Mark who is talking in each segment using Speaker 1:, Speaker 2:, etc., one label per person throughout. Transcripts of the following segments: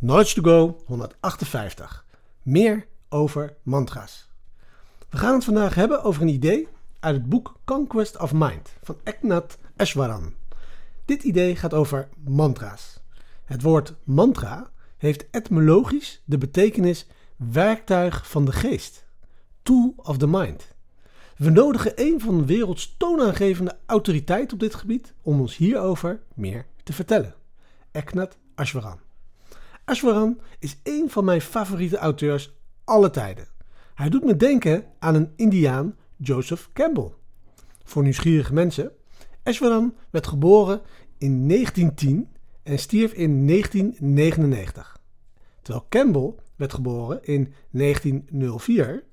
Speaker 1: Knowledge to Go 158. Meer over mantra's. We gaan het vandaag hebben over een idee uit het boek Conquest of Mind van Eknath Easwaran. Dit idee gaat over mantra's. Het woord mantra heeft etymologisch de betekenis werktuig van de geest, tool of the mind. We nodigen een van de werelds toonaangevende autoriteiten op dit gebied om ons hierover meer te vertellen. Eknath Ashwaran. Ashwaran is een van mijn favoriete auteurs alle tijden. Hij doet me denken aan een Indiaan, Joseph Campbell. Voor nieuwsgierige mensen, Ashwaran werd geboren in 1910 en stierf in 1999. Terwijl Campbell werd geboren in 1904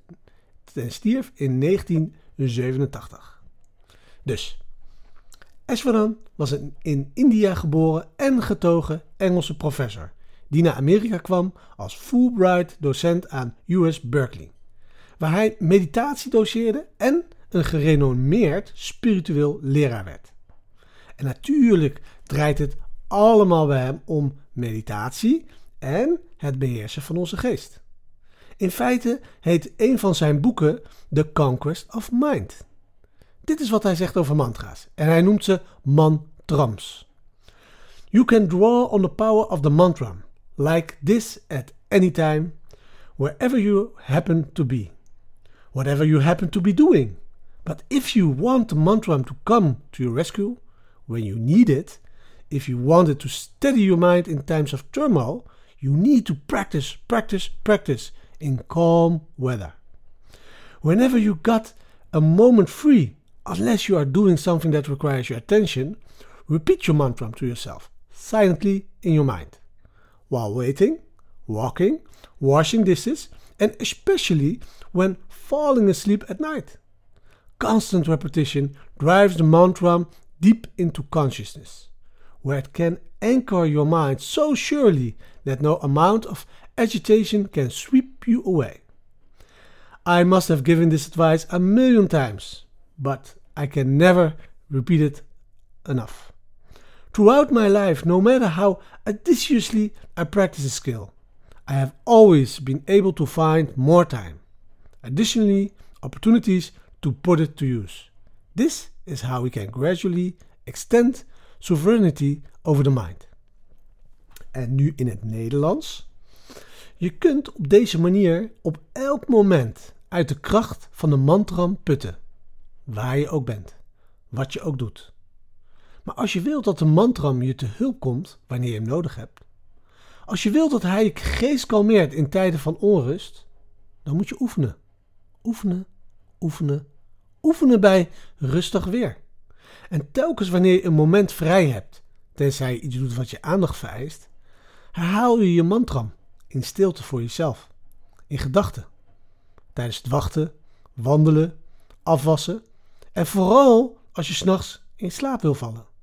Speaker 1: en stierf in 1987. Dus, Ashwaran was een in India geboren en getogen Engelse professor die naar Amerika kwam als Fulbright docent aan US Berkeley, waar hij meditatie doseerde en een gerenommeerd spiritueel leraar werd. En natuurlijk draait het allemaal bij hem om meditatie en het beheersen van onze geest. In feite heet een van zijn boeken The Conquest of Mind. Dit is wat hij zegt over mantra's en hij noemt ze mantrams. You can draw on the power of the mantra like this at any time, wherever you happen to be, whatever you happen to be doing. But if you want the mantra to come to your rescue when you need it, if you want it to steady your mind in times of turmoil, you need to practice, practice, practice in calm weather. Whenever you got a moment free, unless you are doing something that requires your attention, repeat your mantra to yourself, silently in your mind while waiting, walking, washing dishes, and especially when falling asleep at night. Constant repetition drives the mantra deep into consciousness, where it can anchor your mind so surely that no amount of agitation can sweep you away. I must have given this advice a million times, but I can never repeat it enough. Throughout my life, no matter how assiduously I practice a skill, I have always been able to find more time. Additionally, opportunities to put it to use. This is how we can gradually extend sovereignty over the mind. En nu in het Nederlands. Je kunt op deze manier op elk moment uit de kracht van de mantram putten, waar je ook bent, wat je ook doet. Maar als je wilt dat de mantram je te hulp komt wanneer je hem nodig hebt, als je wilt dat hij je geest kalmeert in tijden van onrust, dan moet je oefenen. Oefenen, oefenen, oefenen bij rustig weer. En telkens wanneer je een moment vrij hebt, tenzij je iets doet wat je aandacht vereist, herhaal je je mantram in stilte voor jezelf, in gedachten. Tijdens het wachten, wandelen, afwassen en vooral als je s'nachts in slaap wil vallen.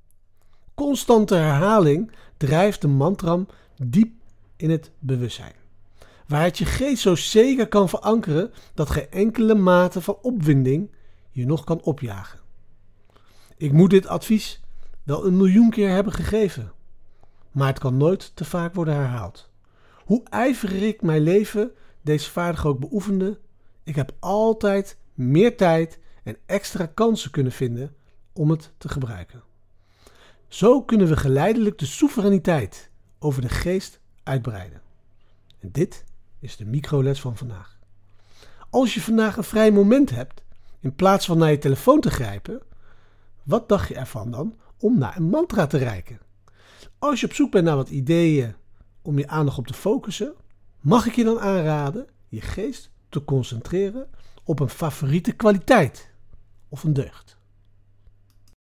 Speaker 1: Constante herhaling drijft de mantram diep in het bewustzijn, waar het je geest zo zeker kan verankeren dat geen enkele mate van opwinding je nog kan opjagen. Ik moet dit advies wel een miljoen keer hebben gegeven, maar het kan nooit te vaak worden herhaald. Hoe ijverig ik mijn leven deze vaardig ook beoefende, ik heb altijd meer tijd en extra kansen kunnen vinden om het te gebruiken. Zo kunnen we geleidelijk de soevereiniteit over de geest uitbreiden. En dit is de microles van vandaag. Als je vandaag een vrij moment hebt, in plaats van naar je telefoon te grijpen, wat dacht je ervan dan om naar een mantra te reiken? Als je op zoek bent naar wat ideeën om je aandacht op te focussen, mag ik je dan aanraden je geest te concentreren op een favoriete kwaliteit of een deugd.